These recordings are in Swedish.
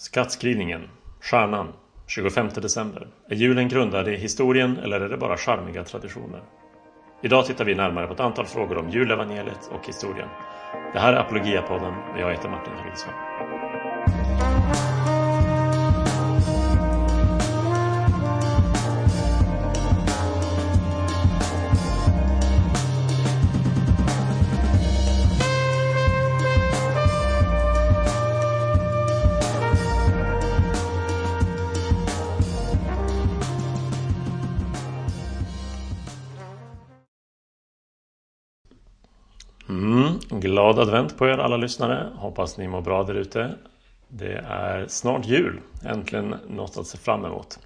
Skattskrivningen, Stjärnan, 25 december. Är julen grundad i historien eller är det bara charmiga traditioner? Idag tittar vi närmare på ett antal frågor om julevangeliet och historien. Det här är Apologia-podden och jag heter Martin Hagelsson. Glad advent på er alla lyssnare. Hoppas ni mår bra där ute. Det är snart jul. Äntligen något att se fram emot.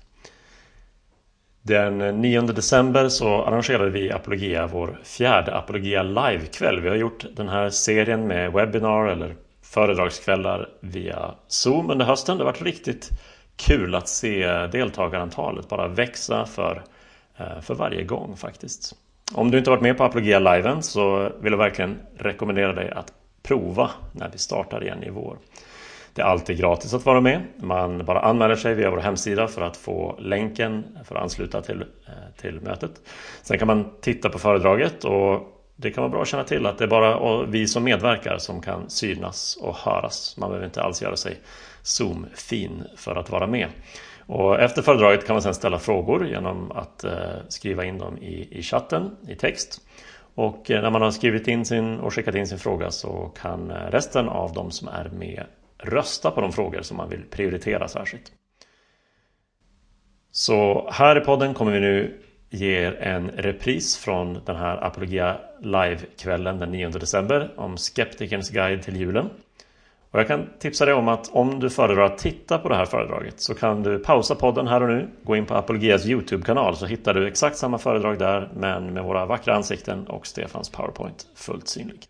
Den 9 december så arrangerade vi Apologia vår fjärde Apologia live-kväll. Vi har gjort den här serien med webbinar eller föredragskvällar via Zoom under hösten. Det har varit riktigt kul att se deltagarantalet bara växa för, eh, för varje gång faktiskt. Om du inte varit med på Apologia Liven så vill jag verkligen rekommendera dig att prova när vi startar igen i vår. Det är alltid gratis att vara med. Man bara anmäler sig via vår hemsida för att få länken för att ansluta till, eh, till mötet. Sen kan man titta på föredraget och det kan vara bra att känna till att det är bara vi som medverkar som kan synas och höras. Man behöver inte alls göra sig Zoom-fin för att vara med. Och efter föredraget kan man sedan ställa frågor genom att eh, skriva in dem i, i chatten i text. Och eh, när man har skrivit in sin och skickat in sin fråga så kan eh, resten av de som är med rösta på de frågor som man vill prioritera särskilt. Så här i podden kommer vi nu ge er en repris från den här Apologia Live-kvällen den 9 december om Skeptikerns guide till julen. Och jag kan tipsa dig om att om du föredrar att titta på det här föredraget så kan du pausa podden här och nu, gå in på Apologias YouTube-kanal så hittar du exakt samma föredrag där men med våra vackra ansikten och Stefans PowerPoint fullt synlig.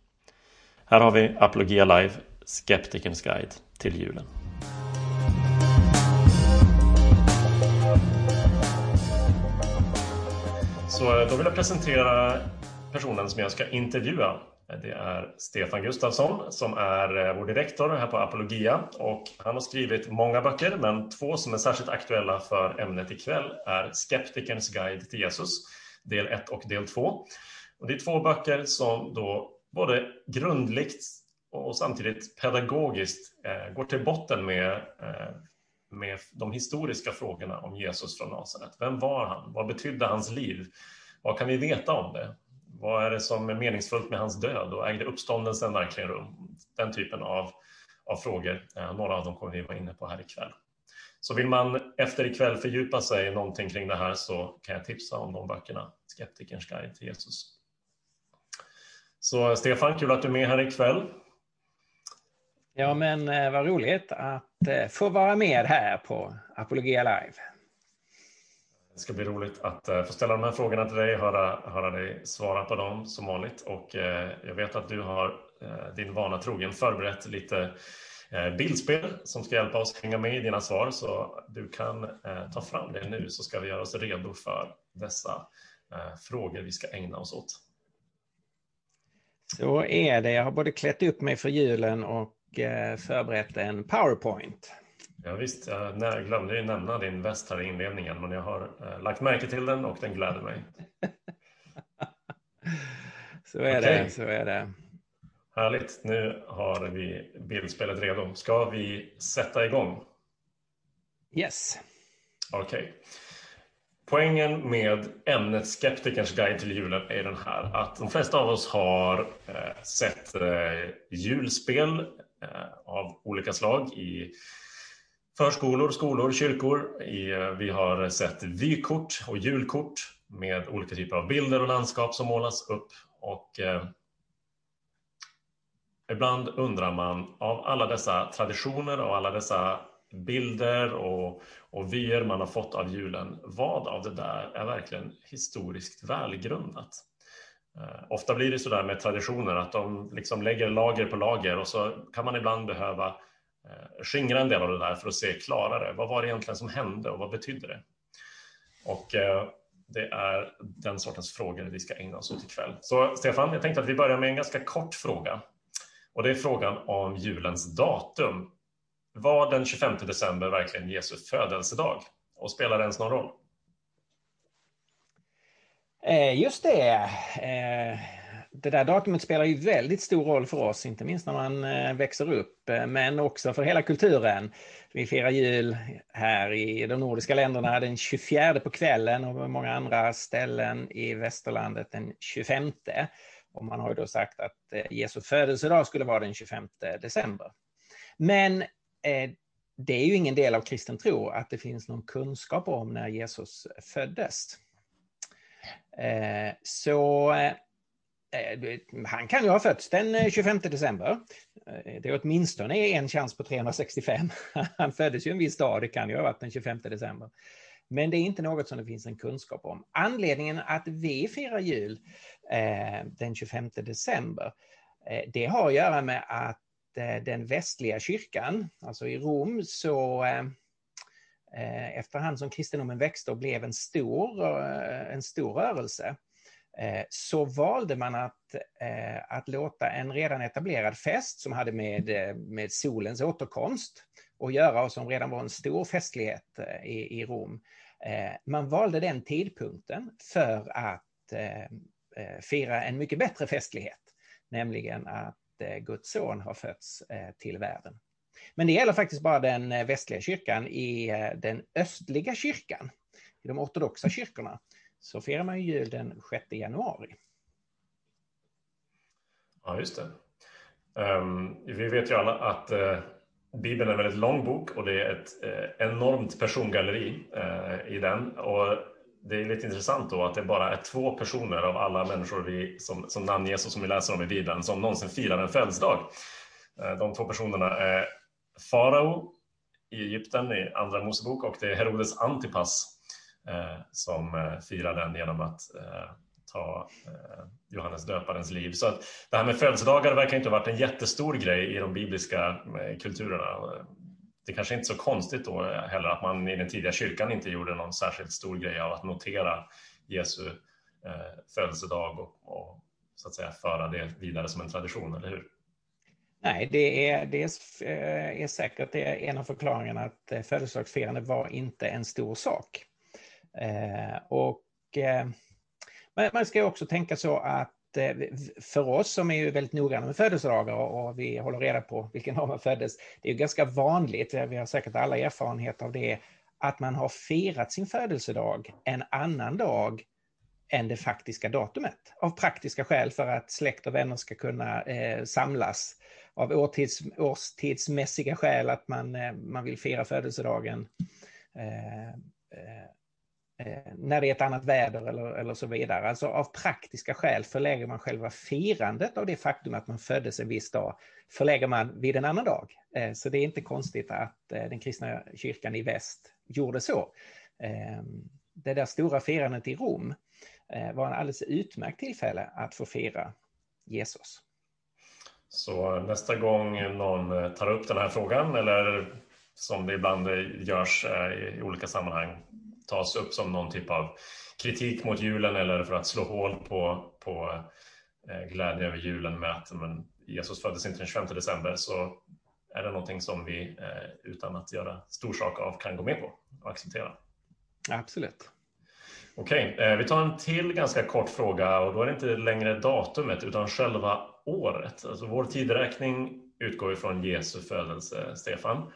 Här har vi Apologia Live, Skeptikerns guide till julen. Så eh, då vill jag presentera personen som jag ska intervjua Eh, det är Stefan Gustafsson som är eh, vår direktor här på Apologia och han har skrivit många böcker men två som är särskilt aktuella för ämnet ikväll är Skeptikerns guide till Jesus del 1 och del 2. Och det är två böcker som då både grundligt och samtidigt pedagogiskt eh, går till botten med, eh, med de historiska frågorna om Jesus från Nasaret. Vem var han? Vad betydde hans liv? Vad kan vi veta om det? Vad är det som är meningsfullt med hans död och ägde uppståndelsen verkligen rum? Den typen av, av frågor. Eh, några av dem kommer vi vara inne på här ikväll. Så vill man efter ikväll fördjupa sig i någonting kring det här så kan jag tipsa om de böckerna. Skeptikerns guide till Jesus. Så Stefan, kul att du är med här ikväll. Ja, men eh, vad roligt att eh, få vara med här på Apologia Live. Det ska bli roligt att eh, få ställa de här frågorna till dig, höra, höra dig svara på dem som vanligt. Och eh, jag vet att du har eh, din vana trogen förberett lite bildspel som ska hjälpa oss hänga med i dina svar. Så du kan ta fram det nu så ska vi göra oss redo för dessa frågor vi ska ägna oss åt. Så är det. Jag har både klätt upp mig för julen och förberett en PowerPoint. Ja, visst, jag glömde ju nämna din väst här i inledningen, men jag har äh, lagt märke till den och den gläder mig. så är okay. det, så är det. Härligt, nu har vi bildspelet redo. Ska vi sätta igång? Yes. Okej. Okay. Poängen med ämnet Skeptikerns guide till julen är den här att de flesta av oss har eh, sett eh, julspel eh, av olika slag i förskolor, skolor, kyrkor. Eh, vi har sett vykort och julkort med olika typer av bilder och landskap som målas upp. Och eh, ibland undrar man av alla dessa traditioner och alla dessa bilder och, och vyer man har fått av julen, vad av det där är verkligen historiskt välgrundat? Eh, ofta blir det så där med traditioner att de liksom lägger lager på lager och så kan man ibland behöva Eh, skingra en del av det där för att se klarare. Vad var det egentligen som hände och vad betydde det? Och eh, det är den sortens frågor vi ska ägna oss åt ikväll. Så Stefan, jag tänkte att vi börjar med en ganska kort fråga. Och det är frågan om julens datum. var den 25 december verkligen Jesu födelsedag? Och spelar det ens någon roll? Eh, just det. Det där datumet spelar ju väldigt stor roll för oss, inte minst när man eh, växer upp, eh, men också för hela kulturen. Vi firar jul här i de nordiska länderna den 24 på kvällen och på många andra ställen i västerlandet den 25. Och man har ju då sagt att eh, Jesu födelsedag skulle vara den 25 december. Men det är ju ingen del av kristen tro att det finns någon kunskap om när Jesus föddes. Eh, så Eh, han kan ju ha fötts den eh, 25 december. Eh, det är åtminstone en chans på 365. Han föddes ju en viss dag, det kan ju ha varit den 25 december. Men det är inte något som det finns en kunskap om. Anledningen att vi firar jul den 25 december, det har att göra med att den västliga kyrkan, alltså i Rom, så efterhand som kristendomen växte och blev en stor, en stor rörelse Eh, så valde man att, eh, att låta en redan etablerad fest som hade med, eh, med solens återkomst att göra och som redan var en stor festlighet i, i Rom. Man valde den tidpunkten för att fira en mycket bättre festlighet, nämligen att Guds son har fötts till världen. Men det gäller faktiskt bara den västliga kyrkan. I den östliga kyrkan, i de ortodoxa kyrkorna, så firar man jul den 6 januari. Ja, just det. Um, vi vet ju alla att uh, Bibeln är en väldigt lång bok och det är ett uh, enormt persongalleri uh, i den. Och det är lite intressant då att det bara är två personer av alla människor vi, som, som namnges och som vi läser om i Bibeln som någonsin firar en födelsedag. De två personerna är farao i Egypten i Andra Mosebok och det är Herodes Antipas Eh, som eh, firar den genom att eh, ta eh, Johannes döparens liv. Så att det här med födelsedagar verkar inte ha varit en jättestor grej i de bibliska eh, kulturerna. Det kanske inte är så konstigt då heller att man i den tidiga kyrkan inte gjorde någon särskilt stor grej av att notera Jesu eh, födelsedag och, och så att säga föra det vidare som en tradition, eller hur? Nej, det är, det är, eh, är säkert det är en av förklaringarna att eh, födelsedagsfirande var inte en stor sak. Eh, och eh, man ska också tänka så att eh, för oss som är ju väldigt noggranna med födelsedagar och vi håller reda på vilken dag man föddes, det är ganska vanligt, vi har säkert alla erfarenhet av det, att man har firat sin födelsedag en annan dag än det faktiska datumet. Av praktiska skäl för att släkt och vänner ska kunna eh, samlas av årtids, årstidsmässiga skäl att man, eh, man vill fira födelsedagen eh, eh, Eh, när det är ett annat väder eller, eller så vidare. Alltså av praktiska skäl förlägger man själva firandet av det faktum att man föddes en viss dag, förlägger man vid en annan dag. Eh, så det är inte konstigt att eh, den kristna kyrkan i väst gjorde så. Ehm, det där stora firandet i Rom var en alldeles utmärkt tillfälle att få fira Jesus. Så nästa gång någon tar upp den här frågan eller som det ibland görs i olika sammanhang tas upp som någon typ av kritik mot julen eller för att slå hål på, på eh, glädje över julen med att men, Jesus föddes inte den 25 december så är det någonting som vi utan att göra stor sak av kan gå med på och acceptera. Absolut. Okej, vi tar en till ganska kort fråga och då är det inte längre datumet utan själva året. Alltså vår tideräkning utgår ifrån Jesu födelse, Stefan.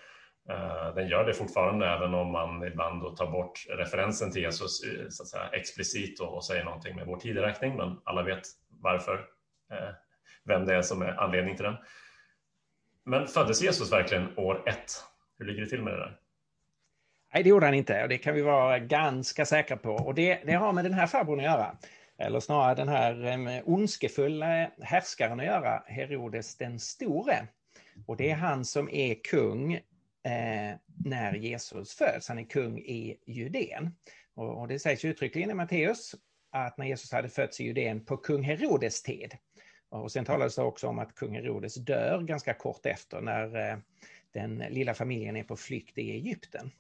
Eh, den gör det fortfarande även om man ibland då tar bort referensen till Jesus eh, så att säga, explicit och, säger någonting med vår tideräkning, men alla vet varför, eh, vem det är som är anledning till den. Men föddes Jesus verkligen år ett? Hur ligger det till med det där? Nej, det gjorde han inte och det kan vi vara ganska säkra på. Och det, det har med den här farbrorn att göra eller snarare den här ondskefulla härskaren att göra, Herodes den store. Och det är han som är kung eh, när Jesus föds. Han är kung i Judeen. Och, och det sägs uttryckligen i Matteus att när Jesus hade fötts i Judeen på kung Herodes tid. Och sen talades det också om att kung Herodes dör ganska kort efter när eh, den lilla familjen är på flykt i Egypten.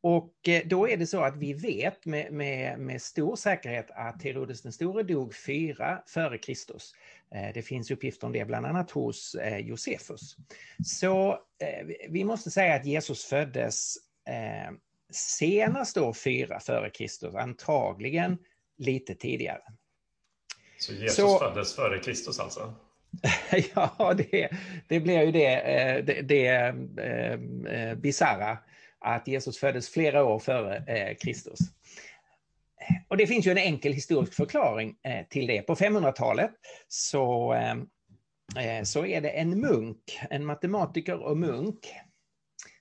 Och eh, då är det så att vi vet med, med, med stor säkerhet att Herodes den store dog fyra före Kristus. Eh, det finns uppgifter om det bland annat hos eh, Josefus. Så vi måste säga att Jesus föddes senast år fyra före Kristus, antagligen lite tidigare. Så Jesus så, föddes före Kristus alltså? ja, det, det blir ju det, det, det eh, bisarra att Jesus föddes flera år före eh, Kristus. Och det finns ju en enkel historisk förklaring eh, till det. På 500-talet så, eh, eh, så är det en munk, en matematiker och munk,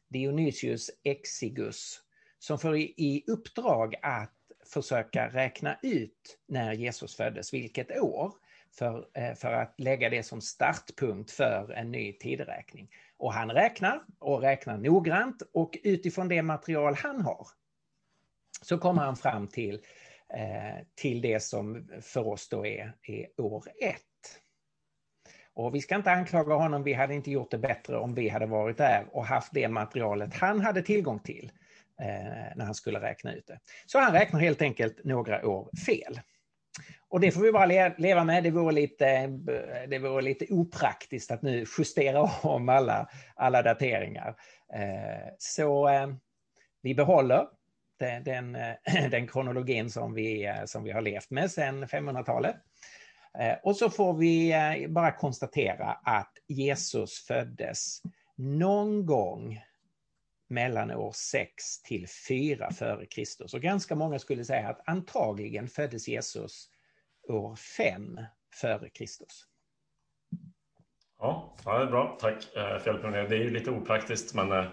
Dionysius Exigus, som får i, i uppdrag att försöka räkna ut när Jesus föddes, vilket år, för, eh, för att lägga det som startpunkt för en ny tideräkning. Och han räknar och räknar noggrant och utifrån det material han har så kommer han fram till, eh, till det som för oss då är, är år ett. Och vi ska inte anklaga honom, vi hade inte gjort det bättre om vi hade varit där och haft det materialet han hade tillgång till eh, när han skulle räkna ut det. Så han räknar helt enkelt några år fel. Och det får vi bara leva med. Det vore lite, eh, det vore lite opraktiskt att nu justera om alla, alla dateringar. Eh, så eh, vi behåller den, den, eh, den kronologin som vi, eh, som vi har levt med sedan 500-talet. Eh, och så får vi bara konstatera att Jesus föddes någon gång mellan år 6 till 4 före Kristus. Och ganska många skulle säga att antagligen föddes Jesus år 5 före Kristus. Ja, det är bra. Tack för hjälpen. Det är ju lite opraktiskt, men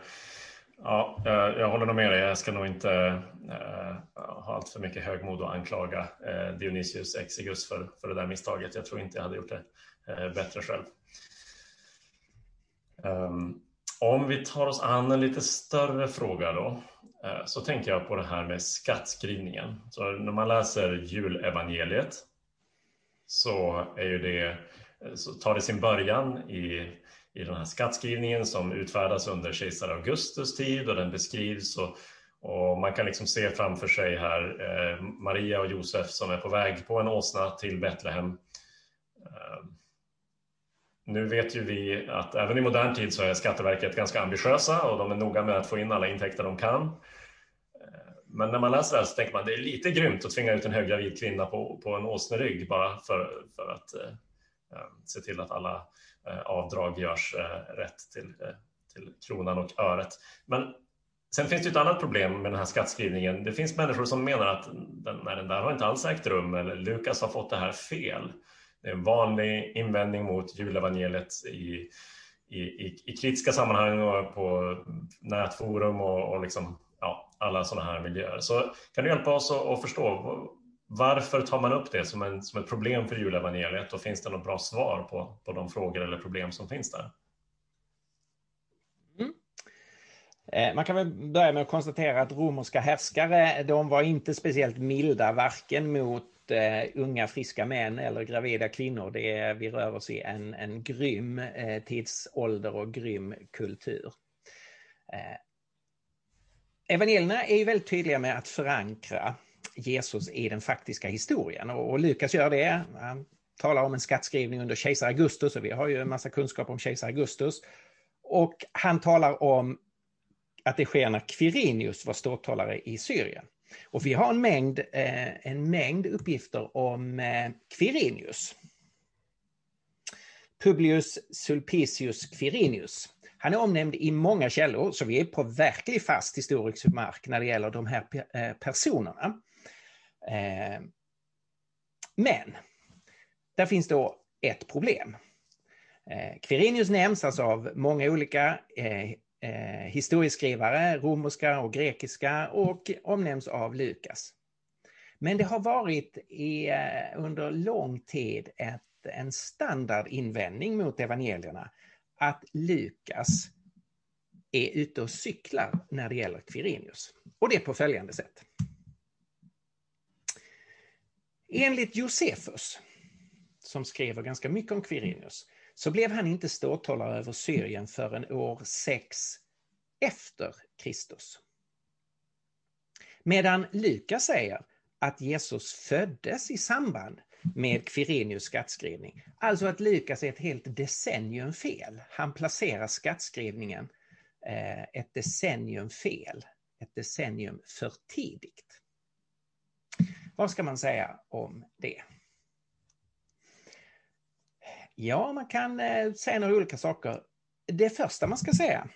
ja, eh, jag håller nog med dig. Jag ska nog inte äh, ha allt för mycket högmod och anklaga äh, Dionysius Exigus för, för det där misstaget. Jag tror inte jag hade gjort det äh, bättre själv. Um, om vi tar oss an en lite större fråga då, så tänker jag på det här med skattskrivningen. Så när man läser julevangeliet så är ju det, Eh, så tar det sin början i, i den här skattskrivningen som utfärdas under kejsar Augustus tid och den beskrivs och, och man kan liksom se framför sig här eh, Maria och Josef som är på väg på en åsna till Betlehem. Eh, nu vet ju vi att även i modern tid så är Skatteverket ganska ambitiösa och de är noga med att få in alla intäkter de kan. Eh, men när man läser det här så tänker man att det är lite grymt att tvinga ut en höggravid kvinna på, på en åsnerygg bara för, för att eh, Ehm, se till att alla eh, avdrag görs eh, rätt till, eh, till kronan och öret. Men sen finns det ett annat problem med den här skattskrivningen. Det finns människor som menar att den, nej, den där har inte alls ägt rum eller Lukas har fått det här fel. Det är en vanlig invändning mot julevangeliet i, i, i, i kritiska sammanhang och på nätforum och, och liksom ja, alla sådana här miljöer. Så kan du hjälpa oss att förstå varför tar man upp det som, en, som ett problem för julevangeliet och finns det något bra svar på, på de frågor eller problem som finns där? Mm. Eh, man kan väl börja med att konstatera att romerska härskare, de var inte speciellt milda, varken mot eh, unga friska män eller gravida kvinnor. Det är, vi rör oss i en, en grym eh, tidsålder och grym kultur. Eh, evangelierna är ju väldigt tydliga med att förankra Jesus i den faktiska historien och, och Lukas gör det. Han talar om en skattskrivning under kejsar Augustus och vi har ju en massa kunskap om kejsar Augustus. Och han talar om att det sker när Quirinius var ståthållare i Syrien. Och vi har en mängd, eh, en mängd uppgifter om eh, Quirinius. Publius Sulpicius Quirinius han är omnämnd i många källor, så vi är på verklig fast historisk mark när det gäller de här eh, personerna. Eh, men, där finns då ett problem. Eh, Quirinius nämns alltså av många olika eh, eh, historieskrivare, romerska och grekiska, och omnämns av Lukas. Men det har varit i, eh, under lång tid ett, en standardinvändning mot evangelierna att Lukas är ute och cyklar när det gäller Quirinius. Och det på följande sätt. Enligt Josefus, som skriver ganska mycket om Quirinius, så blev han inte ståthållare över Syrien förrän år 6 efter Kristus. Medan Lukas säger att Jesus föddes i samband med Quirinius skattskrivning. Alltså att Lukas är ett helt decennium fel. Han placerar skattskrivningen eh, ett decennium fel, ett decennium för tidigt. Vad ska man säga om det? Ja, man kan eh, säga några olika saker. Det första man ska säga,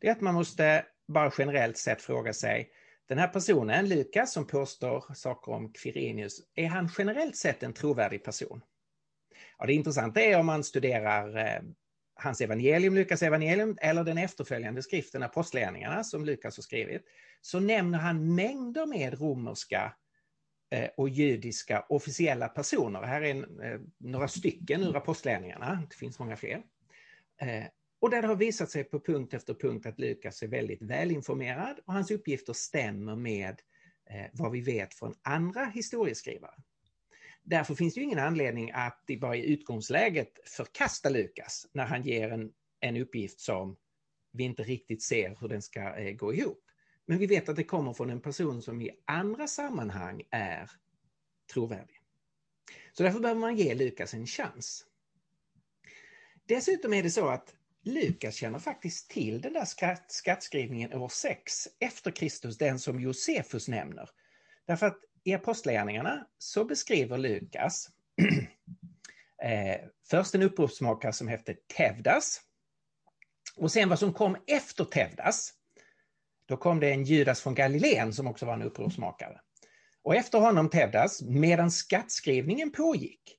det är att man måste bara generellt sett fråga sig, den här personen, Lukas, som påstår saker om Quirinius, är han generellt sett en trovärdig person? Ja, det intressanta är om man studerar eh, hans evangelium, Lukas evangelium, eller den efterföljande skriften Apostlagärningarna som Lukas har skrivit, så nämner han mängder med romerska Eh, och judiska officiella personer. Här är en, eh, några stycken ur Apostlagärningarna, det finns många fler. Eh, och där det har visat sig på punkt efter punkt att Lukas är väldigt välinformerad och hans uppgifter stämmer med vad vi vet från andra historieskrivare. Därför finns det ingen anledning att i bara i utgångsläget förkasta Lukas när han ger en, en uppgift som vi inte riktigt ser hur den ska gå ihop. Men vi vet att det kommer från en person som i andra sammanhang är trovärdig. Så därför behöver man ge Lukas en chans. Dessutom är det så att Lukas känner faktiskt till den där skatt, skattskrivningen år 6 efter Kristus, den som Josefus nämner. Därför att i Apostlagärningarna så beskriver Lukas eh, först en uppropsmakare som hette Tevdas. Och sen vad som kom efter Tevdas. Då kom det en Judas från Galileen som också var en upprorsmakare. Och efter honom Tebdas, medan skattskrivningen pågick,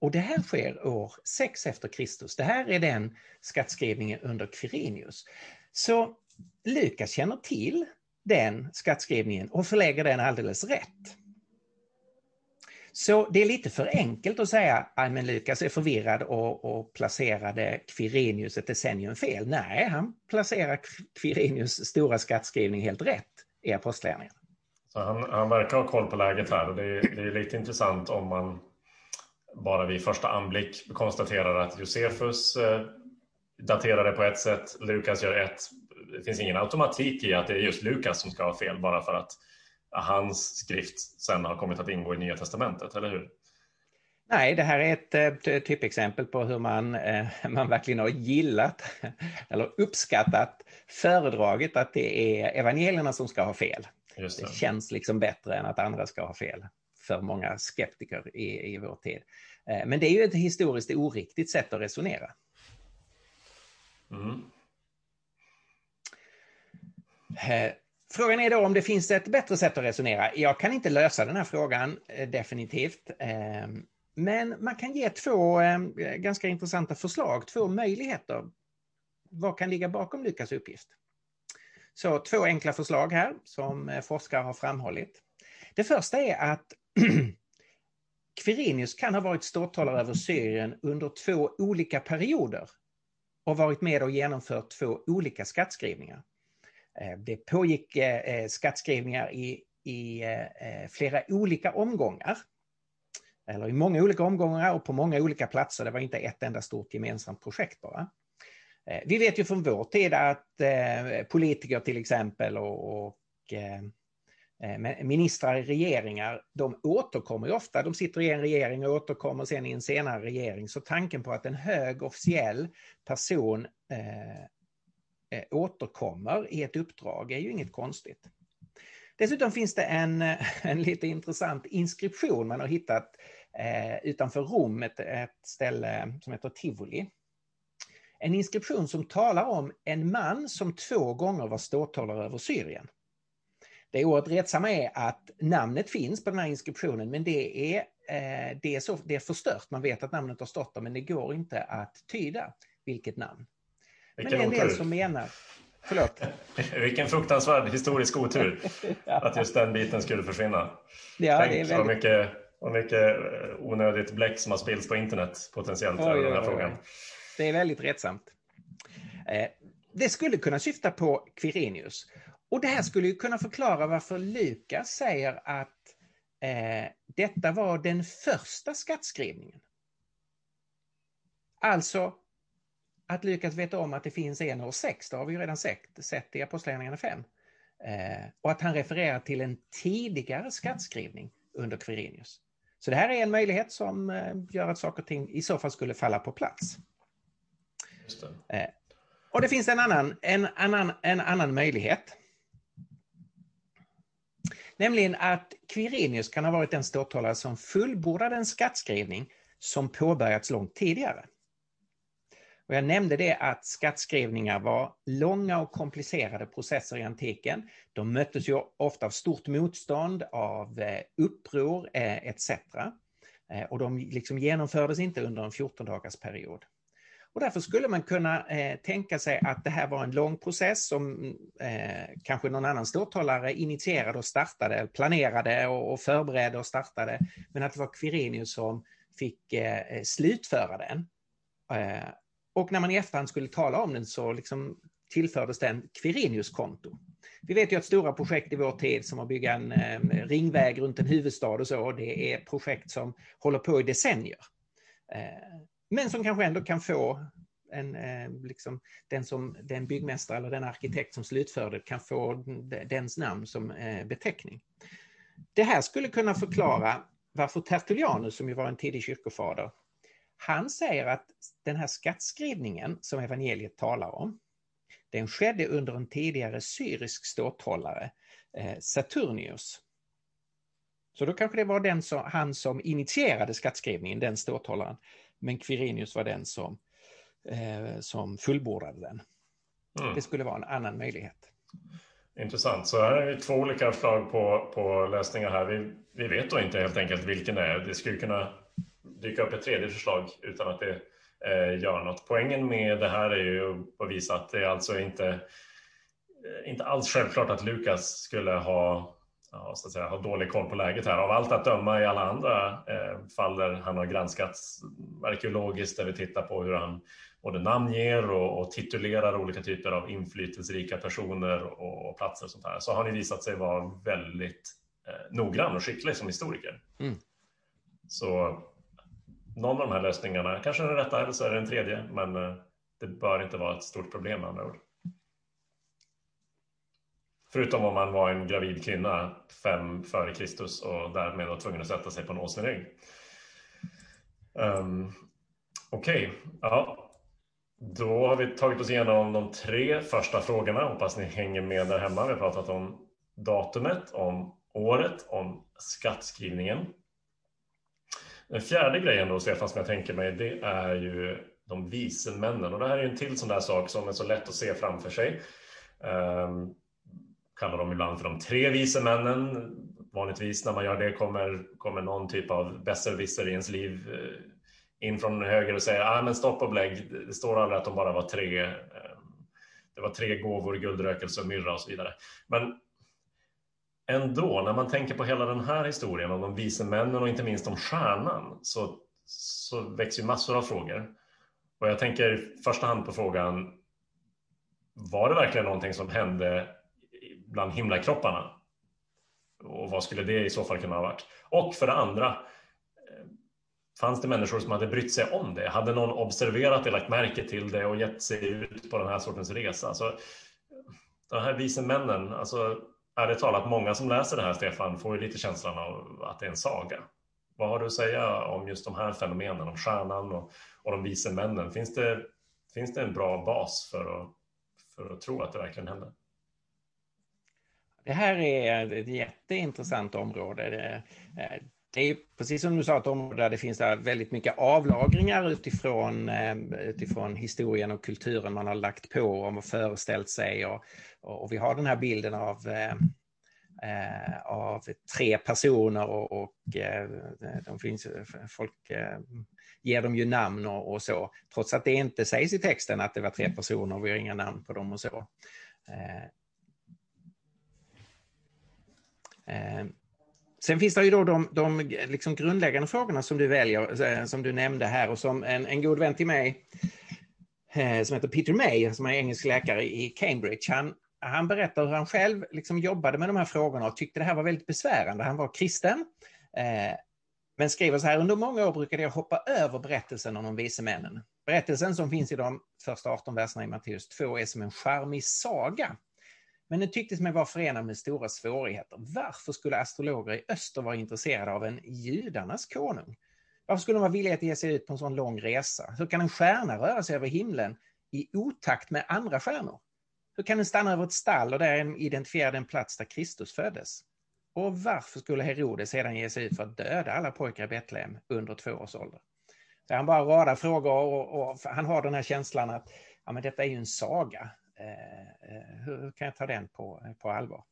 och det här sker år 6 efter Kristus. Det här är den skattskrivningen under Quirinius. Så Lukas känner till den skattskrivningen och förlägger den alldeles rätt. Så det är lite för enkelt att säga att Lukas är förvirrad och, och placerade Quirinius ett decennium fel. Nej, han placerar Quirinius stora skattskrivning helt rätt i Apostlagärningarna. Han, han verkar ha koll på läget här och det är, det är lite intressant om man bara vid första anblick konstaterar att Josefus eh, daterar det på ett sätt, Lukas gör ett. Det finns ingen automatik i att det är just Lukas som ska ha fel bara för att hans skrift sen har kommit att ingå i Nya Testamentet, eller hur? Nej, det här är ett eh, typexempel på hur man, eh, man verkligen har gillat eller uppskattat föredraget att det är evangelierna som ska ha fel. Det. det. känns liksom bättre än att andra ska ha fel för många skeptiker i, i vår tid. Eh, men det är ju ett historiskt oriktigt sätt att resonera. Mm. Frågan är då om det finns ett bättre sätt att resonera. Jag kan inte lösa den här frågan eh, definitivt. Ehm, men man kan ge två ehm, ganska intressanta förslag, två möjligheter. Vad kan ligga bakom Lukas uppgift? Så två enkla förslag här som eh, forskare har framhållit. Det första är att Quirinius kan ha varit ståthållare över Syrien under två olika perioder och varit med och genomfört två olika skattskrivningar. Eh, det pågick eh, eh, skattskrivningar i, i flera olika omgångar. Eller i många olika omgångar och på många olika platser. Det var inte ett enda stort gemensamt projekt bara. Vi vet ju från vår tid att politiker till exempel och, och ministrar i regeringar, de återkommer ju ofta. De sitter i en regering och återkommer sen i en senare regering. Så tanken på att en hög officiell person Eh, återkommer i ett uppdrag är ju inget konstigt. Dessutom finns det en, en lite intressant inskription man har hittat eh, utanför Rom, ett, ett ställe som heter Tivoli. En inskription som talar om en man som två gånger var ståthållare över Syrien. Det oerhört retsamma är att namnet finns på den här inskriptionen men det är, eh, det, är så, det är förstört. Man vet att namnet har stått där men det går inte att tyda vilket namn. Men det är en del som menar... Förlåt? Vilken fruktansvärd historisk otur ja. att just den biten skulle försvinna. Ja, Tänk det är väldigt... så mycket, och mycket eh, onödigt bläck som har spillts på internet potentiellt oj, den här oj, frågan. Oj. Det är väldigt rättsamt. Eh, det skulle kunna syfta på Quirinius. Och det här skulle ju kunna förklara varför Lukas säger att eh, detta var den första skattskrivningen. Alltså att Lukas vet om att det finns en år sex, det har vi ju redan sett, sett i Apostlagärningarna 5. och att han refererar till en tidigare skattskrivning under Quirinius. Så det här är en möjlighet som gör att saker och ting i så fall skulle falla på plats. Det. Och det finns en annan, en, annan, en annan möjlighet. Nämligen att Quirinius kan ha varit den ståthållare som fullbordade en skattskrivning som påbörjats långt tidigare. Och jag nämnde det att skattskrivningar var långa och komplicerade processer i antiken. De möttes ju ofta av stort motstånd, av eh, uppror eh, etc. Eh, och de liksom genomfördes inte under en 14 dagars period. Och därför skulle man kunna eh, tänka sig att det här var en lång process som eh, kanske någon annan ståthållare initierade och startade, planerade och, och förberedde och startade. Men att det var Quirinius som fick eh, slutföra den. Och när man i efterhand skulle tala om den så liksom tillfördes den Quirinius-konto. Vi vet ju att stora projekt i vår tid som att bygga en eh, ringväg runt en huvudstad och så, det är projekt som håller på i decennier. Eh, men som kanske ändå kan få en, eh, liksom, den, som, den byggmästare eller den arkitekt som slutförde kan få dens namn som eh, beteckning. Det här skulle kunna förklara varför Tertullianus, som ju var en tidig kyrkofader, han säger att den här skattskrivningen som evangeliet talar om, den skedde under en tidigare syrisk ståthållare, eh, Saturnius. Så då kanske det var den som, han som initierade skattskrivningen, den ståthållaren. Men Quirinius var den som, eh, som fullbordade den. Mm. Det skulle vara en annan möjlighet. Intressant. Så här är två olika förslag på, på lösningar här. Vi, vi vet då inte helt enkelt vilken det är. Det skulle kunna dyka upp ett tredje förslag utan att det eh, gör något. Poängen med det här är ju att visa att det alltså inte, eh, inte alls självklart att Lukas skulle ha ja, så att säga, har dålig koll på läget här. Av allt att döma i alla andra eh, fall där han har granskats arkeologiskt, där vi tittar på hur han både namnger och, och titulerar olika typer av inflytelserika personer och, och platser och sånt här, så har han visat sig vara väldigt eh, noggrann och skicklig som historiker. Mm. Så någon av de här lösningarna, kanske den rätta eller så är det den tredje, men eh, det bör inte vara ett stort problem med andra ord. Förutom om man var en gravid kvinna fem före Kristus och därmed var tvungen att sätta sig på en åsnerygg. Um, ehm, Okej, okay. ja. Då har vi tagit oss igenom de tre första frågorna. Hoppas ni hänger med där hemma. Vi har pratat om datumet, om året, om skattskrivningen. Den fjärde grejen då, Stefan, som jag tänker mig, det är ju de vise männen. Och det här är ju en till sån där sak som är så lätt att se framför sig. Um, kallar dem ibland för de tre vise männen. Vanligtvis när man gör det kommer, kommer någon typ av besserwisser i ens liv eh, in från höger och säger ah, men stopp och belägg. Det står aldrig att de bara var tre. Ehm, det var tre gåvor, guldrökelse och myrra och så vidare. Men ändå, när man tänker på hela den här historien om de vise männen och inte minst om stjärnan så, så växer massor av frågor. Och jag tänker i första hand på frågan, var det verkligen någonting som hände bland himlakropparna. Och vad skulle det i så fall kunna ha varit? Och för det andra, eh, fanns det människor som hade brytt sig om det? Hade någon observerat det, lagt märke till det och gett sig ut på den här sortens resa? Så, de här vise männen, alltså ärligt talat, många som läser det här, Stefan, får ju lite känslan av att det är en saga. Vad har du att säga om just de här fenomenen, om stjärnan och, och de vise männen? Finns det, finns det en bra bas för att, för att tro att det verkligen hände? Det här är ett jätteintressant område. Eh, det, är precis som du sa ett område där det finns väldigt mycket avlagringar utifrån, eh, utifrån historien och kulturen man har lagt på och föreställt sig. Och, och vi har den här bilden av, eh, eh av tre personer och, och eh, de finns, folk ger dem ju namn och, och, så. Trots att det inte sägs i texten att det var tre personer, vi har inga namn på dem och så. Sen finns det ju då de, de liksom grundläggande frågorna som du väljer, eh, som du nämnde här och som en, en god vän till mig eh, som heter Peter May, som är engelsk läkare i Cambridge, han, han berättar hur han själv liksom jobbade med de här frågorna och tyckte det här var väldigt besvärande. Han var kristen, eh, men skriver så här, under många år brukade jag hoppa över berättelsen om de vise männen. Berättelsen som finns i de första 18 verserna i Matteus 2 är som en charmig saga men den tycktes mig vara förenad med stora svårigheter. Varför skulle astrologer i öster vara intresserade av en judarnas konung? Varför skulle de vara villiga att ge sig ut på en sån lång resa? Hur kan en stjärna röra sig över himlen i otakt med andra stjärnor? Hur kan den stanna över ett stall och där identifiera den plats där Kristus föddes? Och varför skulle Herodes sedan ge sig ut för att döda alla pojkar i Betlehem under två års ålder? Så han bara radar frågor och, och, han har den här känslan att ja, men detta är ju en saga. Eh, eh, hur, kan jag ta den på, på allvar?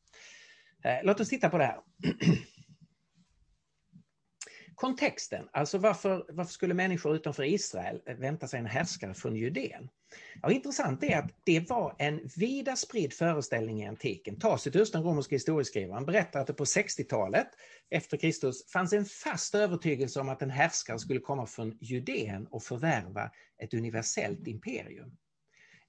Eh, låt oss titta på det här. Kontexten, alltså varför, varför skulle människor utanför Israel vänta sig en härskare från Judeen? Ja, intressant är att det var en vida spridd föreställning i antiken. Tacitus, den romerska historieskrivaren, berättar att det på 60-talet efter Kristus fanns en fast övertygelse om att en härskare skulle komma från Judeen och förvärva ett universellt imperium.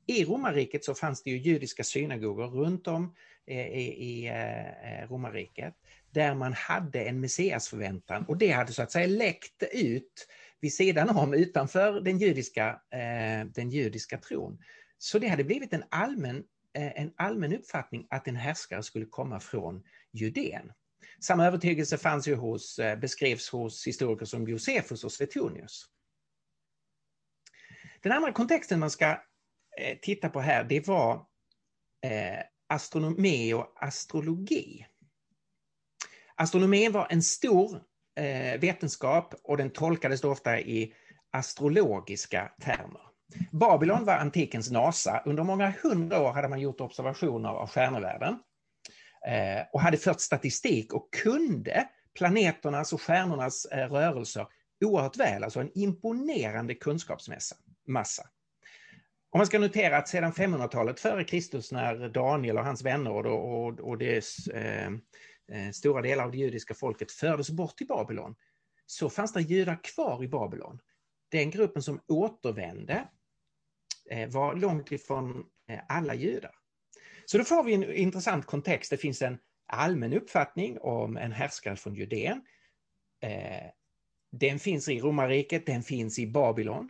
I romarriket så fanns det ju judiska synagogor runt om eh, i, eh, eh, romarriket där man hade en messiasförväntan och det hade så att säga läckt ut vid sidan om, utanför den judiska, den judiska tron. Så det hade blivit en allmän, en allmän uppfattning att en härskare skulle komma från Judeen. Samma övertygelse fanns ju hos, beskrevs hos historiker som Josefus och Suetonius. Den andra kontexten man ska eh, titta på här, det var eh, astronomi och astrologi. Astronomin var en stor eh, vetenskap och den tolkades då ofta i astrologiska termer. Babylon var antikens NASA. Under många hundra år hade man gjort observationer av stjärnevärlden eh, och hade fört statistik och kunde planeternas och stjärnornas eh, rörelser oerhört väl, alltså en imponerande kunskapsmassa. Och man ska notera att sedan 500-talet före Kristus när Daniel och hans vänner och, och, och det eh, eh, stora delar av det judiska folket fördes bort till Babylon, så fanns det judar kvar i Babylon. Den gruppen som återvände eh, var långt ifrån eh, alla judar. Så då får vi en intressant kontext. Det finns en allmän uppfattning om en härskare från Judeen. Eh, den finns i romarriket, den finns i Babylon.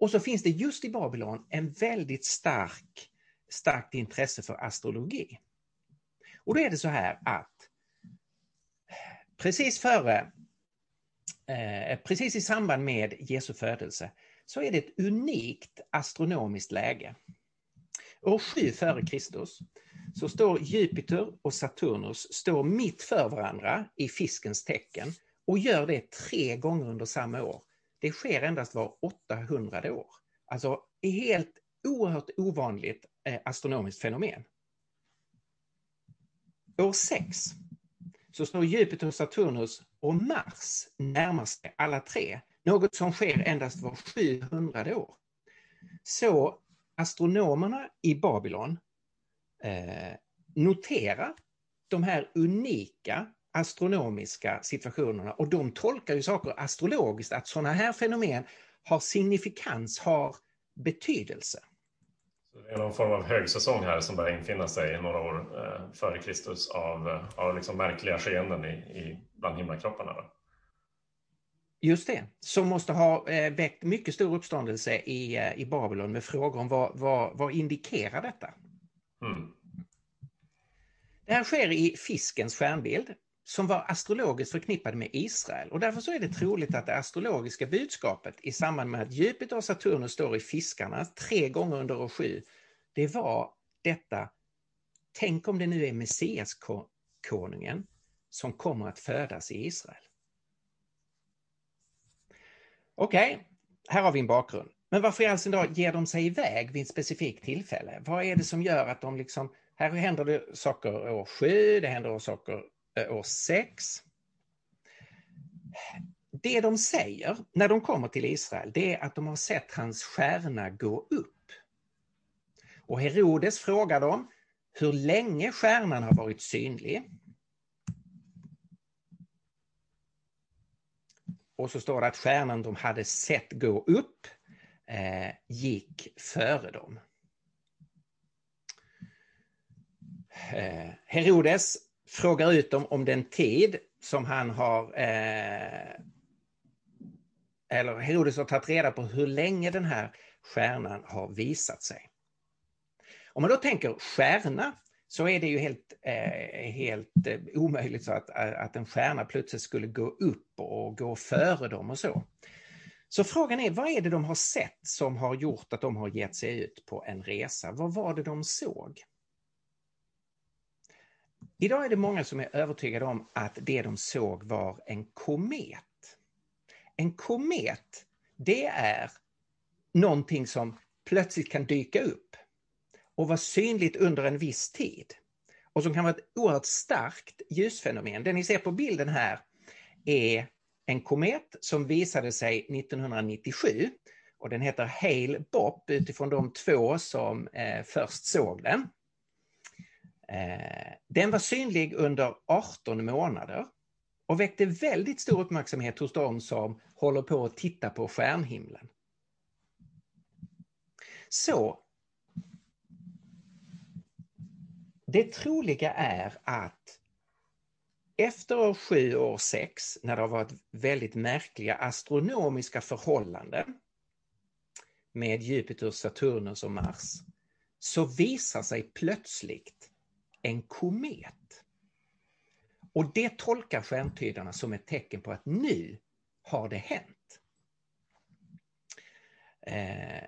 Och så finns det just i Babylon en väldigt stark, starkt intresse för astrologi. Och då är det så här att precis före, eh, precis i samband med Jesu födelse, så är det ett unikt astronomiskt läge. År 7 före Kristus så står Jupiter och Saturnus står mitt för varandra i fiskens tecken och gör det tre gånger under samma år. Det sker endast var 800 år. Alltså ett helt oerhört ovanligt eh, astronomiskt fenomen. År 6 så står Jupiter, Saturnus och Mars närmast alla tre, något som sker endast var 700 år. Så astronomerna i Babylon eh, noterar de här unika astronomiska situationerna och de tolkar ju saker astrologiskt, att sådana här fenomen har signifikans, har betydelse. Så det är någon form av högsäsong här som börjar infinna sig några år eh, före Kristus av, eh, av liksom märkliga skeenden i, i, bland himlakropparna. Då. Just det, som måste ha eh, väckt mycket stor uppståndelse i, i Babylon med frågor om vad, vad, vad indikerar detta? Mm. Det här sker i fiskens stjärnbild som var astrologiskt förknippade med Israel och därför så är det troligt att det astrologiska budskapet i samband med att Jupiter och Saturnus står i fiskarna tre gånger under år sju, det var detta, tänk om det nu är Messias-konungen som kommer att födas i Israel. Okej, okay, här har vi en bakgrund. Men varför i all sin dag ger de sig iväg vid ett specifikt tillfälle? Vad är det som gör att de liksom, här händer det saker år sju, det händer saker Eh, år 6. Det de säger när de kommer till Israel, det är att de har sett hans stjärna gå upp. Och Herodes frågar dem hur länge stjärnan har varit synlig. Och så står det att stjärnan de hade sett gå upp eh, gick före dem. Eh, Herodes frågar ut dem om den tid som han har eh, eller Herodes har tagit reda på hur länge den här stjärnan har visat sig. Om man då tänker stjärna så är det ju helt, eh, helt eh, omöjligt så att, att en stjärna plötsligt skulle gå upp och gå före dem och så. Så frågan är, vad är det de har sett som har gjort att de har gett sig ut på en resa? Vad var det de såg? Idag är det många som är övertygade om att det de såg var en komet. En komet, det är någonting som plötsligt kan dyka upp och vara synligt under en viss tid. Och som kan vara ett oerhört starkt ljusfenomen. Det ni ser på bilden här är en komet som visade sig 1997 och den heter Hale-Bopp utifrån de två som eh, först såg den. Eh, den var synlig under 18 månader och väckte väldigt stor uppmärksamhet hos de som håller på att titta på stjärnhimlen. Så det troliga är att efter år 7 och år 6, när det har varit väldigt märkliga astronomiska förhållanden med Jupiter, Saturnus och Mars, så visar sig plötsligt en komet. Och det tolkar stjärntydarna som ett tecken på att nu har det hänt. Eh,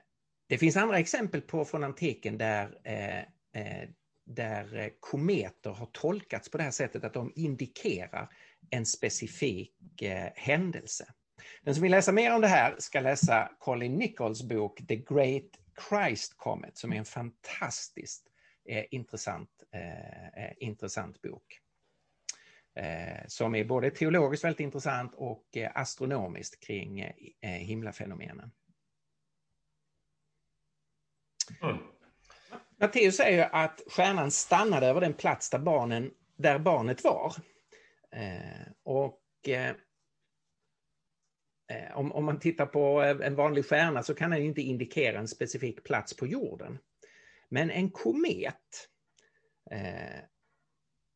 det finns andra exempel på från antiken där, eh, eh, där kometer har tolkats på det här sättet att de indikerar en specifik eh, händelse. Den som vill läsa mer om det här ska läsa Colin Nichols bok The Great Christ Comet som är en fantastiskt eh, intressant, eh, intressant bok. som är både teologiskt väldigt intressant och astronomiskt kring himlafenomenen. Mm. Matteus säger att stjärnan stannade över den plats där, barnen, där barnet var. Eh, och eh, eh om, om, man tittar på en vanlig stjärna så kan den inte indikera en specifik plats på jorden. Men en komet eh,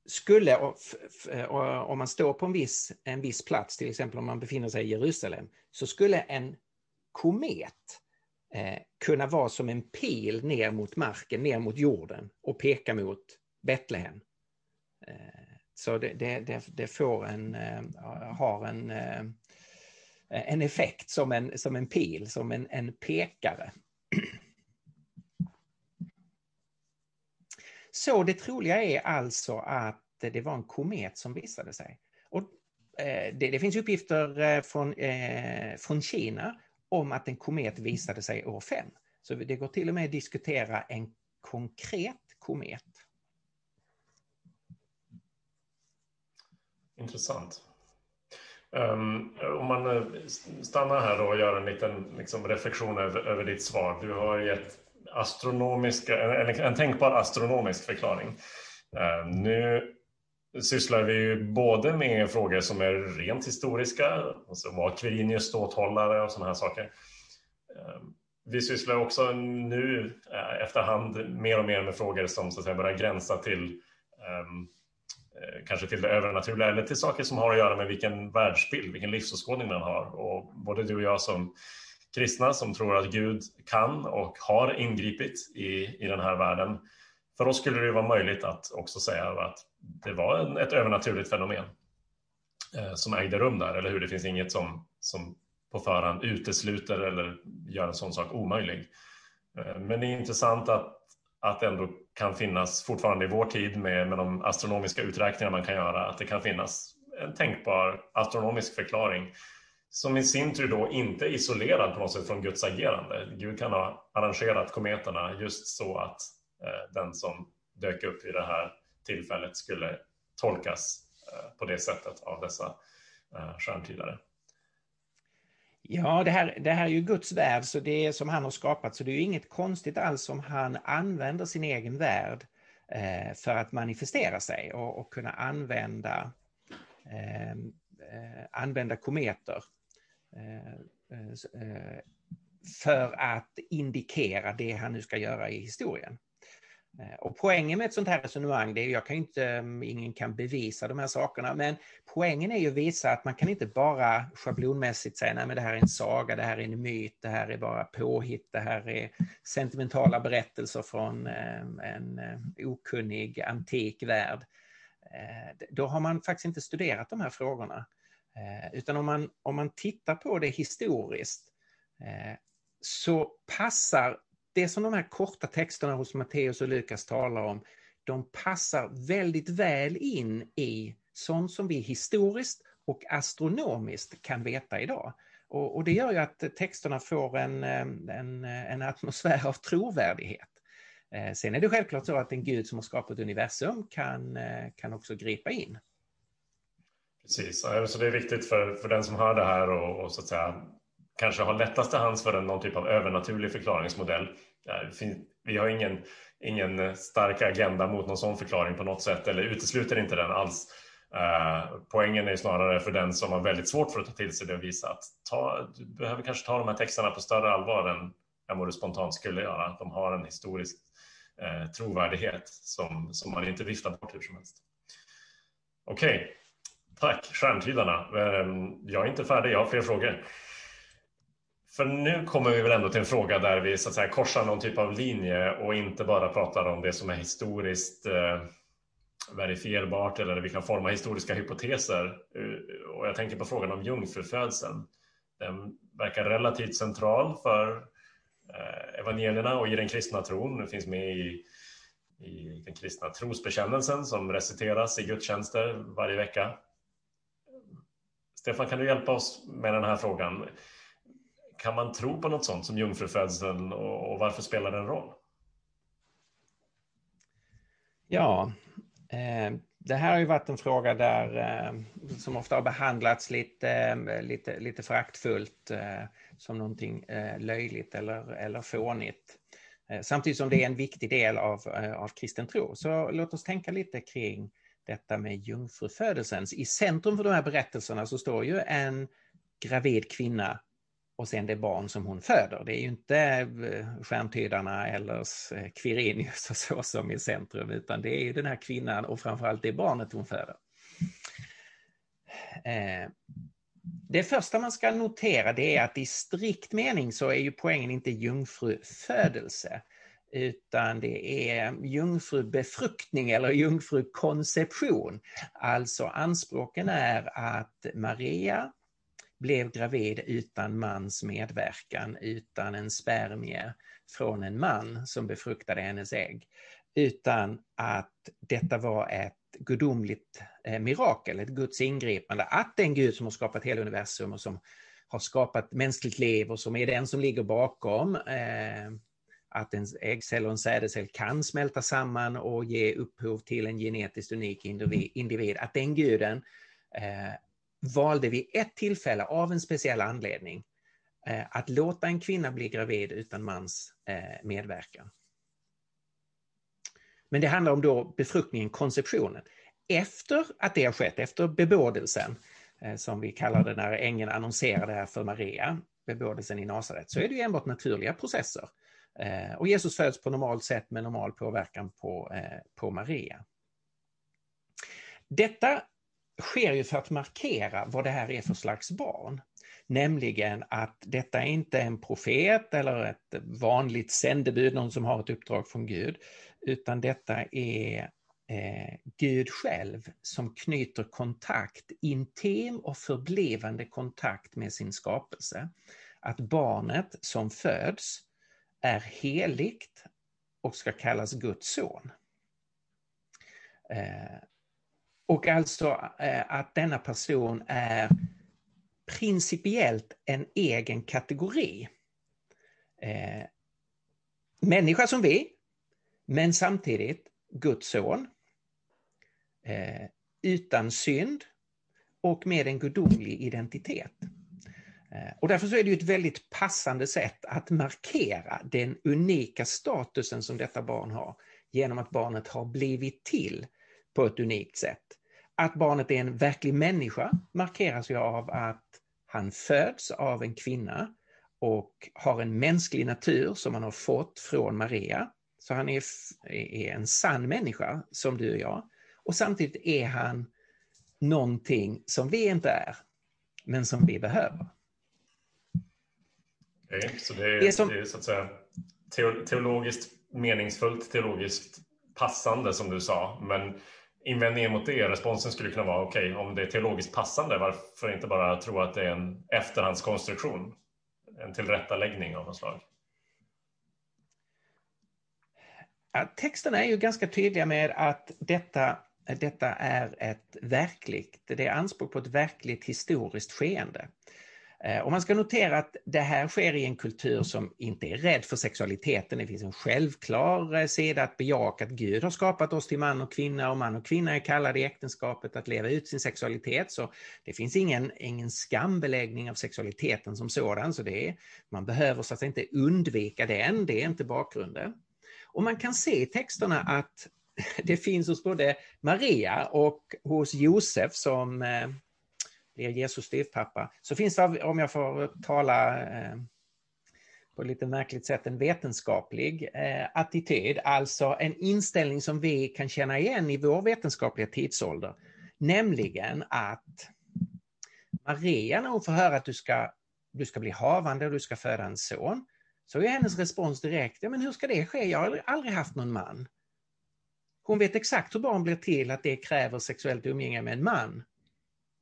skulle, om man står på en viss, en viss plats, till exempel om man befinner sig i Jerusalem, så skulle en komet eh, kunna vara som en pil ner mot marken, ner mot jorden och peka mot Betlehem. Eh, så det, det, det, det, får en, eh, har en, eh, en effekt som en, som en pil, som en, en pekare. Så det troliga är alltså att det var en komet som visade sig. Och eh, det, det, finns uppgifter eh, från, eh, från Kina om att en komet visade sig år 5. Så det går till och med att diskutera en konkret komet. Intressant. Um, om man eh, stannar här då och gör en liten liksom, reflektion över, över ditt svar. Du har gett astronomiska, en, en tänkbar astronomisk förklaring. Eh, nu sysslar vi ju både med frågor som är rent historiska, alltså var Quirinius ståthållare och sådana här saker. Eh, vi sysslar också nu eh, efterhand mer och mer med frågor som så att säga börjar gränsa till ehm, eh, kanske till det övernaturliga eller till saker som har att göra med vilken världsbild, vilken livsåskådning man har. Och både du och jag som kristna som tror att Gud kan och har ingripit i, i den här världen för oss skulle det vara möjligt att också säga att det var en, ett övernaturligt fenomen eh, som ägde rum där, eller hur? Det finns inget som, som på förhand utesluter eller gör en sån sak omöjlig. Eh, men det är intressant att, att det ändå kan finnas, fortfarande i vår tid med, med de astronomiska uträkningar man kan göra, att det kan finnas en tänkbar astronomisk förklaring som i sin tur då inte är isolerad på något sätt från Guds agerande. Gud kan ha arrangerat kometerna just så att Eh, den som dök upp vid det här tillfället skulle tolkas eh, på det sättet av dessa eh, stjärntydare. Ja, det här, det här är ju Guds värld, så det är som han har skapat, så det är ju inget konstigt alls om han använder sin egen värld eh, för att manifestera sig och, och kunna använda, eh, eh använda kometer Eh, eh, eh, för att indikera det han nu ska göra i historien. Och poängen med ett sånt här resonemang, det är jag kan inte, mm, ingen kan bevisa de här sakerna, men poängen är ju att visa att man kan inte bara schablonmässigt säga nej men det här är en saga, det här är en myt, det här är bara påhitt, det här är sentimentala berättelser från en okunnig antik värld. Då har man faktiskt inte studerat de här frågorna. Eh, utan om man, om man tittar på det historiskt eh, så passar det som de här korta texterna hos Matteus och Lukas talar om, de passar väldigt väl in i sånt som vi historiskt och astronomiskt kan veta idag. Och, och det gör ju att texterna får en, eh, en, en atmosfär av trovärdighet. Sen är det självklart så att en gud som har skapat universum kan, kan också gripa in. Precis, så det är viktigt för, för den som hör det här och, och så att säga kanske har lättast till hands för en, någon typ av övernaturlig förklaringsmodell. Vi har ingen, ingen stark agenda mot någon sån förklaring på något sätt eller utesluter inte den alls. Uh, poängen är snarare för den som har väldigt svårt för att ta till sig det och visa att ta, du behöver kanske ta de här texterna på större allvar än, än vad du spontant skulle göra. De har en historisk uh, trovärdighet som, som man inte viftar bort hur som helst. Okej, okay tack stjärntydarna. Ehm, jag är inte färdig, jag har fler frågor. För nu kommer vi väl ändå till en fråga där vi så att säga korsar någon typ av linje och inte bara pratar om det som är historiskt eh, verifierbart eller vi kan forma historiska hypoteser. Eh, och jag tänker på frågan om jungfrufödseln. Den verkar relativt central för eh, evangelierna och i den kristna tron. Den finns med i, i den kristna trosbekännelsen som reciteras i gudstjänster varje vecka. Stefan, kan du hjälpa oss med den här frågan? Kan man tro på något sånt som jungfrufödseln och, och varför spelar den roll? Ja, eh, det här har ju varit en fråga där eh, som ofta har behandlats lite, eh, lite, lite föraktfullt eh, som någonting eh, löjligt eller, eller fånigt. Eh, samtidigt som det är en viktig del av, av kristen tro. Så låt oss tänka lite kring detta med jungfrufödelsen. I centrum för de här berättelserna så står ju en gravid kvinna och sen det barn som hon föder. Det är ju inte eh, stjärntydarna eller eh, Quirinius och så som är i centrum, utan det är ju den här kvinnan och framförallt det barnet hon föder. Eh, det första man ska notera det är att i strikt mening så är ju poängen inte jungfrufödelse, utan det är jungfrubefruktning eller jungfrukonception. Alltså anspråken är att Maria blev gravid utan mans medverkan, utan en spermie från en man som befruktade hennes ägg, utan att detta var ett gudomligt eh, mirakel, ett Guds ingripande, att den Gud som har skapat hela universum och som har skapat mänskligt liv och som är den som ligger bakom eh, att en äggcell och en sädescell kan smälta samman och ge upphov till en genetiskt unik individ, att den guden eh, valde vid ett tillfälle av en speciell anledning eh, att låta en kvinna bli gravid utan mans eh, medverkan. Men det handlar om då befruktningen, konceptionen. Efter att det har skett, efter bebådelsen, eh, som vi kallar det när ängeln annonserade här för Maria, bebådelsen i Nasaret, så är det ju enbart naturliga processer. Eh, och Jesus föds på normalt sätt med normal påverkan på, eh, på Maria. Detta sker ju för att markera vad det här är för slags barn. Nämligen att detta är inte en profet eller ett vanligt sändebud, någon som har ett uppdrag från Gud, utan detta är eh, Gud själv som knyter kontakt, intim och förblivande kontakt med sin skapelse. Att barnet som föds är heligt och ska kallas Guds son. Eh, och alltså eh, att denna person är principiellt en egen kategori. Eh, människa som vi, men samtidigt Guds son. Utan synd och med en gudomlig identitet. Eh, och därför så är det ett väldigt passande sätt att markera den unika statusen som detta barn har genom att barnet har blivit till på ett unikt sätt. Att barnet är en verklig människa markeras ju av att han föds av en kvinna och har en mänsklig natur som han har fått från Maria, Så han är, är en sann människa som du och jag. Och samtidigt är han någonting som vi inte är, men som vi behöver. Okay, så det är, det är, som, det är så att säga teologiskt meningsfullt, teologiskt passande som du sa. Men invändningen mot det, responsen skulle kunna vara okej, okay, om det är teologiskt passande, varför inte bara tro att det är en efterhandskonstruktion? En tillrättaläggning av något slag. Ja, texterna är ju ganska tydliga med att detta, detta är ett verkligt, det är anspråk på ett verkligt historiskt skeende. Eh, och man ska notera att det här sker i en kultur som inte är rädd för sexualiteten. Det finns en självklar eh, sida att bejaka att Gud har skapat oss till man och kvinna och man och kvinna är kallade i äktenskapet att leva ut sin sexualitet. Så det finns ingen, ingen skambeläggning av sexualiteten som sådan. Så det är, man behöver så att inte undvika den, det är inte bakgrunden. Och man kan se i texterna att det finns hos både Maria och hos Josef som eh, blir Jesus styvpappa, så finns det, om jag får tala eh, på ett lite märkligt sätt, en vetenskaplig eh, attityd, alltså en inställning som vi kan känna igen i vår vetenskapliga tidsålder. Nämligen att Maria, när hon får höra att du ska, du ska bli havande och du ska föda en son, så är hennes respons direkt, ja men hur ska det ske? Jag har aldrig haft någon man. Hon vet exakt hur barn blir till, att det kräver sexuellt umgänge med en man.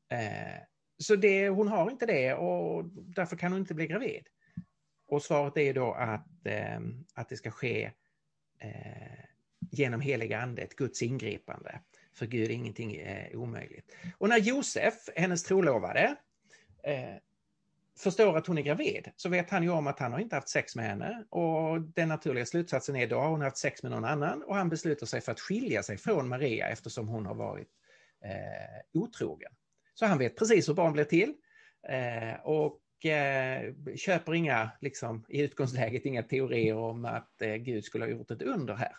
Eh, så det, hon har inte det och därför kan hon inte bli gravid. Och svaret är då att, ehm, att det ska ske eh, genom heliga andet, Guds ingripande. För Gud är ingenting eh, omöjligt. Och när Josef, hennes trolovade, eh, förstår att hon är gravid så vet han ju om att han har inte haft sex med henne och den naturliga slutsatsen är då har hon haft sex med någon annan och han beslutar sig för att skilja sig från Maria eftersom hon har varit eh, otrogen. Så han vet precis hur barn blir till. Eh, och eh, köper inga, liksom, i utgångsläget, inga teorier om att eh, Gud skulle ha gjort ett under här.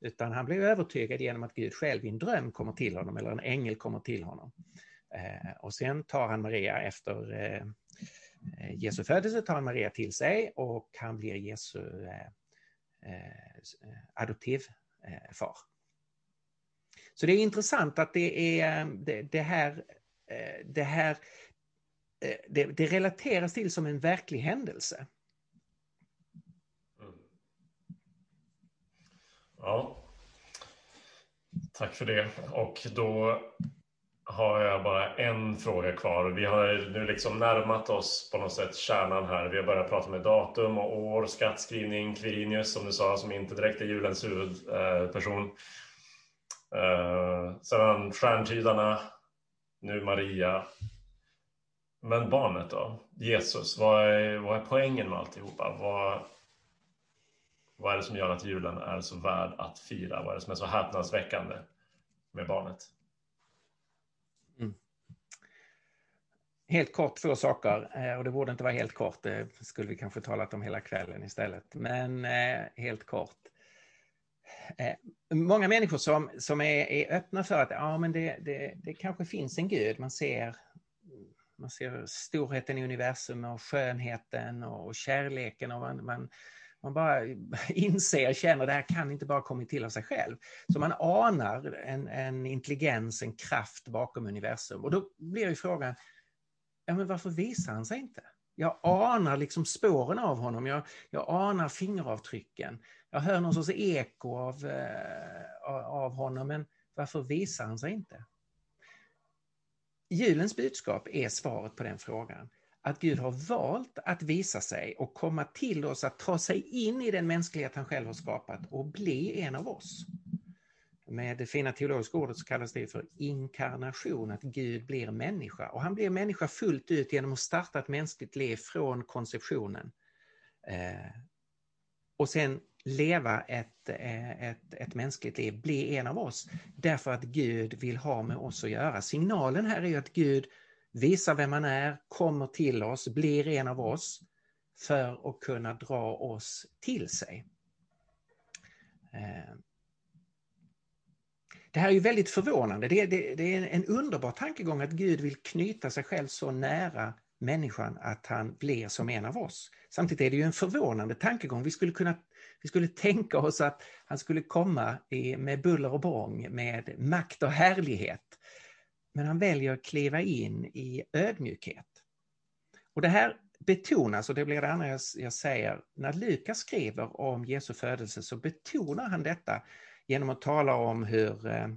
Utan han blir övertygad genom att Gud själv i en dröm kommer till honom, eller en ängel kommer till honom. Eh, och sen tar han Maria efter Jesu födelse, tar han Maria till sig och han blir Jesu adoptivfar. Så det är intressant att det är det, här Eh, det här eh, det, det, relateras till som en verklig händelse. Mm. Ja, tack för det. Och då har jag bara en fråga kvar. Vi har nu liksom närmat oss på något sätt kärnan här. Vi har börjat prata med datum och år, skattskrivning, Quirinius som du sa, som inte direkt är julens huvudperson. Eh, sedan stjärntydarna, nu Maria. Men barnet då? Jesus, vad är, vad är poängen med alltihopa? Vad, vad är det som gör att julen är så värd att fira? Vad är det som är så häpnadsväckande med barnet? Mm. Helt kort två saker, eh, och det borde inte vara helt kort, det skulle vi kanske talat om hela kvällen istället. Men eh, helt kort. Eh, många människor som, som är, är öppna för att ja, men det, det, det kanske finns en gud. Man ser, man ser storheten i universum och skönheten och kärleken och man, man, man bara inser, känner att det här kan inte bara komma till av sig själv. Så man anar en, en intelligens, en kraft bakom universum. Och då blir ju frågan, ja men varför visar han sig inte? Jag anar liksom spåren av honom, jag, jag anar fingeravtrycken. Jag hör någon sorts eko av, eh, av honom, men varför visar han sig inte? Julens budskap är svaret på den frågan. Att Gud har valt att visa sig och komma till oss, att ta sig in i den mänsklighet han själv har skapat och bli en av oss. Med det fina teologiska ordet så kallas det för inkarnation, att Gud blir människa. Och han blir människa fullt ut genom att starta ett mänskligt liv från konceptionen. Eh, och sen leva ett, eh, ett, ett mänskligt liv, bli en av oss, därför att Gud vill ha med oss att göra. Signalen här är ju att Gud visar vem han är, kommer till oss, blir en av oss för att kunna dra oss till sig. Eh, det här är ju väldigt förvånande. Det, det, det är en underbar tankegång att Gud vill knyta sig själv så nära människan att han blir som en av oss. Samtidigt är det ju en förvånande tankegång. Vi skulle, kunna, vi skulle tänka oss att han skulle komma i, med buller och bång, med makt och härlighet. Men han väljer att kliva in i ödmjukhet. Och det här betonas, och det blir det andra jag, jag säger, när Lukas skriver om Jesu födelse så betonar han detta genom att tala om hur eh,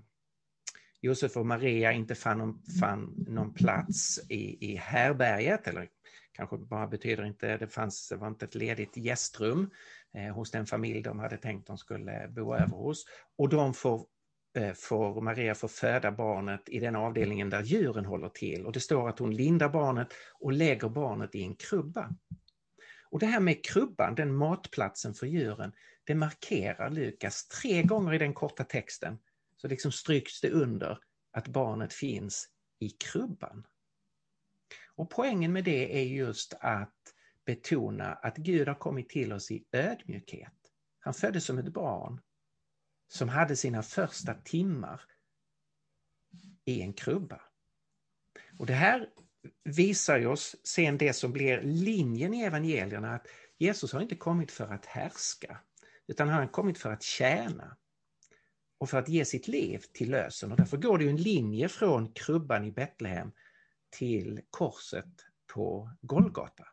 Josef och Maria inte fann någon, fann någon plats i, i härberget, eller kanske bara betyder inte, det fanns, det var inte ett ledigt gästrum eh, Eh, hos den familj de hade tänkt de skulle bo över hos. Och de får, eh, får, Maria får föda barnet i den avdelningen där djuren håller till. Och det står att hon lindar barnet och lägger barnet i en krubba. Och det här med krubban, den matplatsen för djuren, det markerar Lukas tre gånger i den korta texten så liksom stryks det under att barnet finns i krubban. Och poängen med det är just att betona att Gud har kommit till oss i ödmjukhet. Han föddes som ett barn som hade sina första timmar i en krubba. Och det här visar oss sen det som blir linjen i evangelierna att Jesus har inte kommit för att härska utan han har kommit för att tjäna och för att ge sitt liv till lösen. Och därför går det en linje från krubban i Betlehem till korset på Golgata.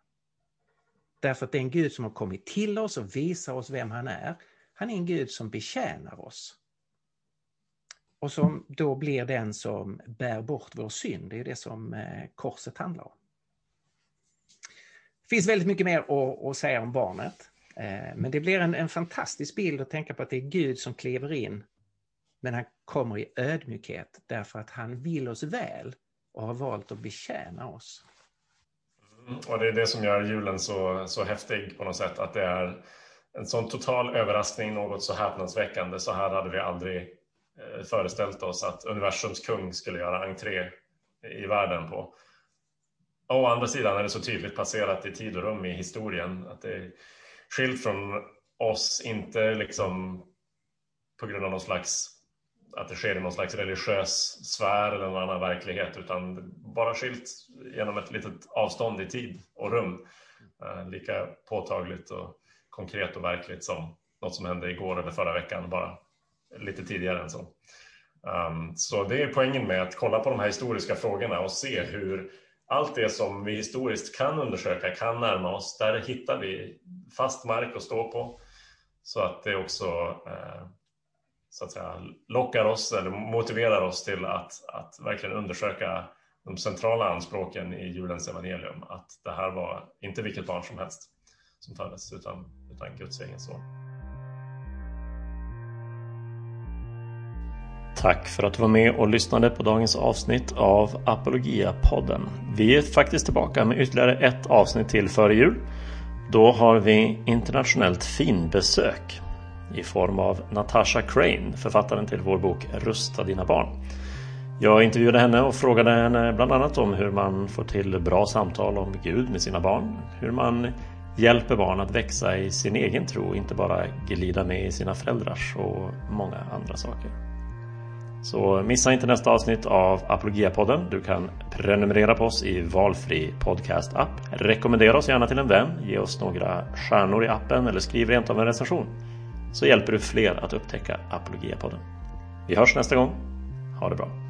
Därför att det är en Gud som har kommit till oss och visar oss vem han är. Han är en Gud som betjänar oss. Och som då blir den som bär bort vår synd. Det är det som eh, korset handlar om. Det finns väldigt mycket mer att, att säga om barnet. Eh, men det blir en, en fantastisk bild att tänka på att det är Gud som kliver in men han kommer i ödmjukhet därför att han vill oss väl och har valt att betjäna oss. Mm, och det är det som gör julen så, så häftig på något sätt. Att det är en sån total överraskning, något så häpnadsväckande. Så här hade vi aldrig eh, föreställt oss att universums kung skulle göra entré i världen på. Och å andra sidan är det så tydligt passerat i tid och rum i historien. Att det är skilt från oss, inte liksom på grund av någon slags att det sker i någon slags religiös sfär eller någon annan verklighet utan bara skilt genom ett litet avstånd i tid och rum. Eh, lika påtagligt och konkret och verkligt som något som hände igår eller förra veckan, bara lite tidigare än så. Ehm, så det är poängen med att kolla på de här historiska frågorna och se hur allt det som vi historiskt kan undersöka, kan närma oss, där hittar vi fast mark att stå på. Så att det också eh, så att säga, lockar oss eller motiverar oss till att, att verkligen undersöka de centrala anspråken i julens evangelium. Att det här var inte vilket barn som helst som föddes utan, utan Guds egen son. Tack för att du var med och lyssnade på dagens avsnitt av Apologia-podden. Vi är faktiskt tillbaka med ytterligare ett avsnitt till före jul. Då har vi internationellt finbesök i form av Natasha Crane, författaren till vår bok Rusta dina barn. Jag intervjuade henne och frågade henne bland annat om hur man får till bra samtal om Gud med sina barn. Hur man hjälper barn att växa i sin egen tro, inte bara glida med i sina föräldrars och många andra saker. Så missa inte nästa avsnitt av Apologiapodden. Du kan prenumerera på oss i valfri podcast-app. Rekommendera oss gärna till en vän, ge oss några stjärnor i appen eller skriv rent av en recension så hjälper du fler att upptäcka Apologiapodden. Vi hörs nästa gång. Ha det bra.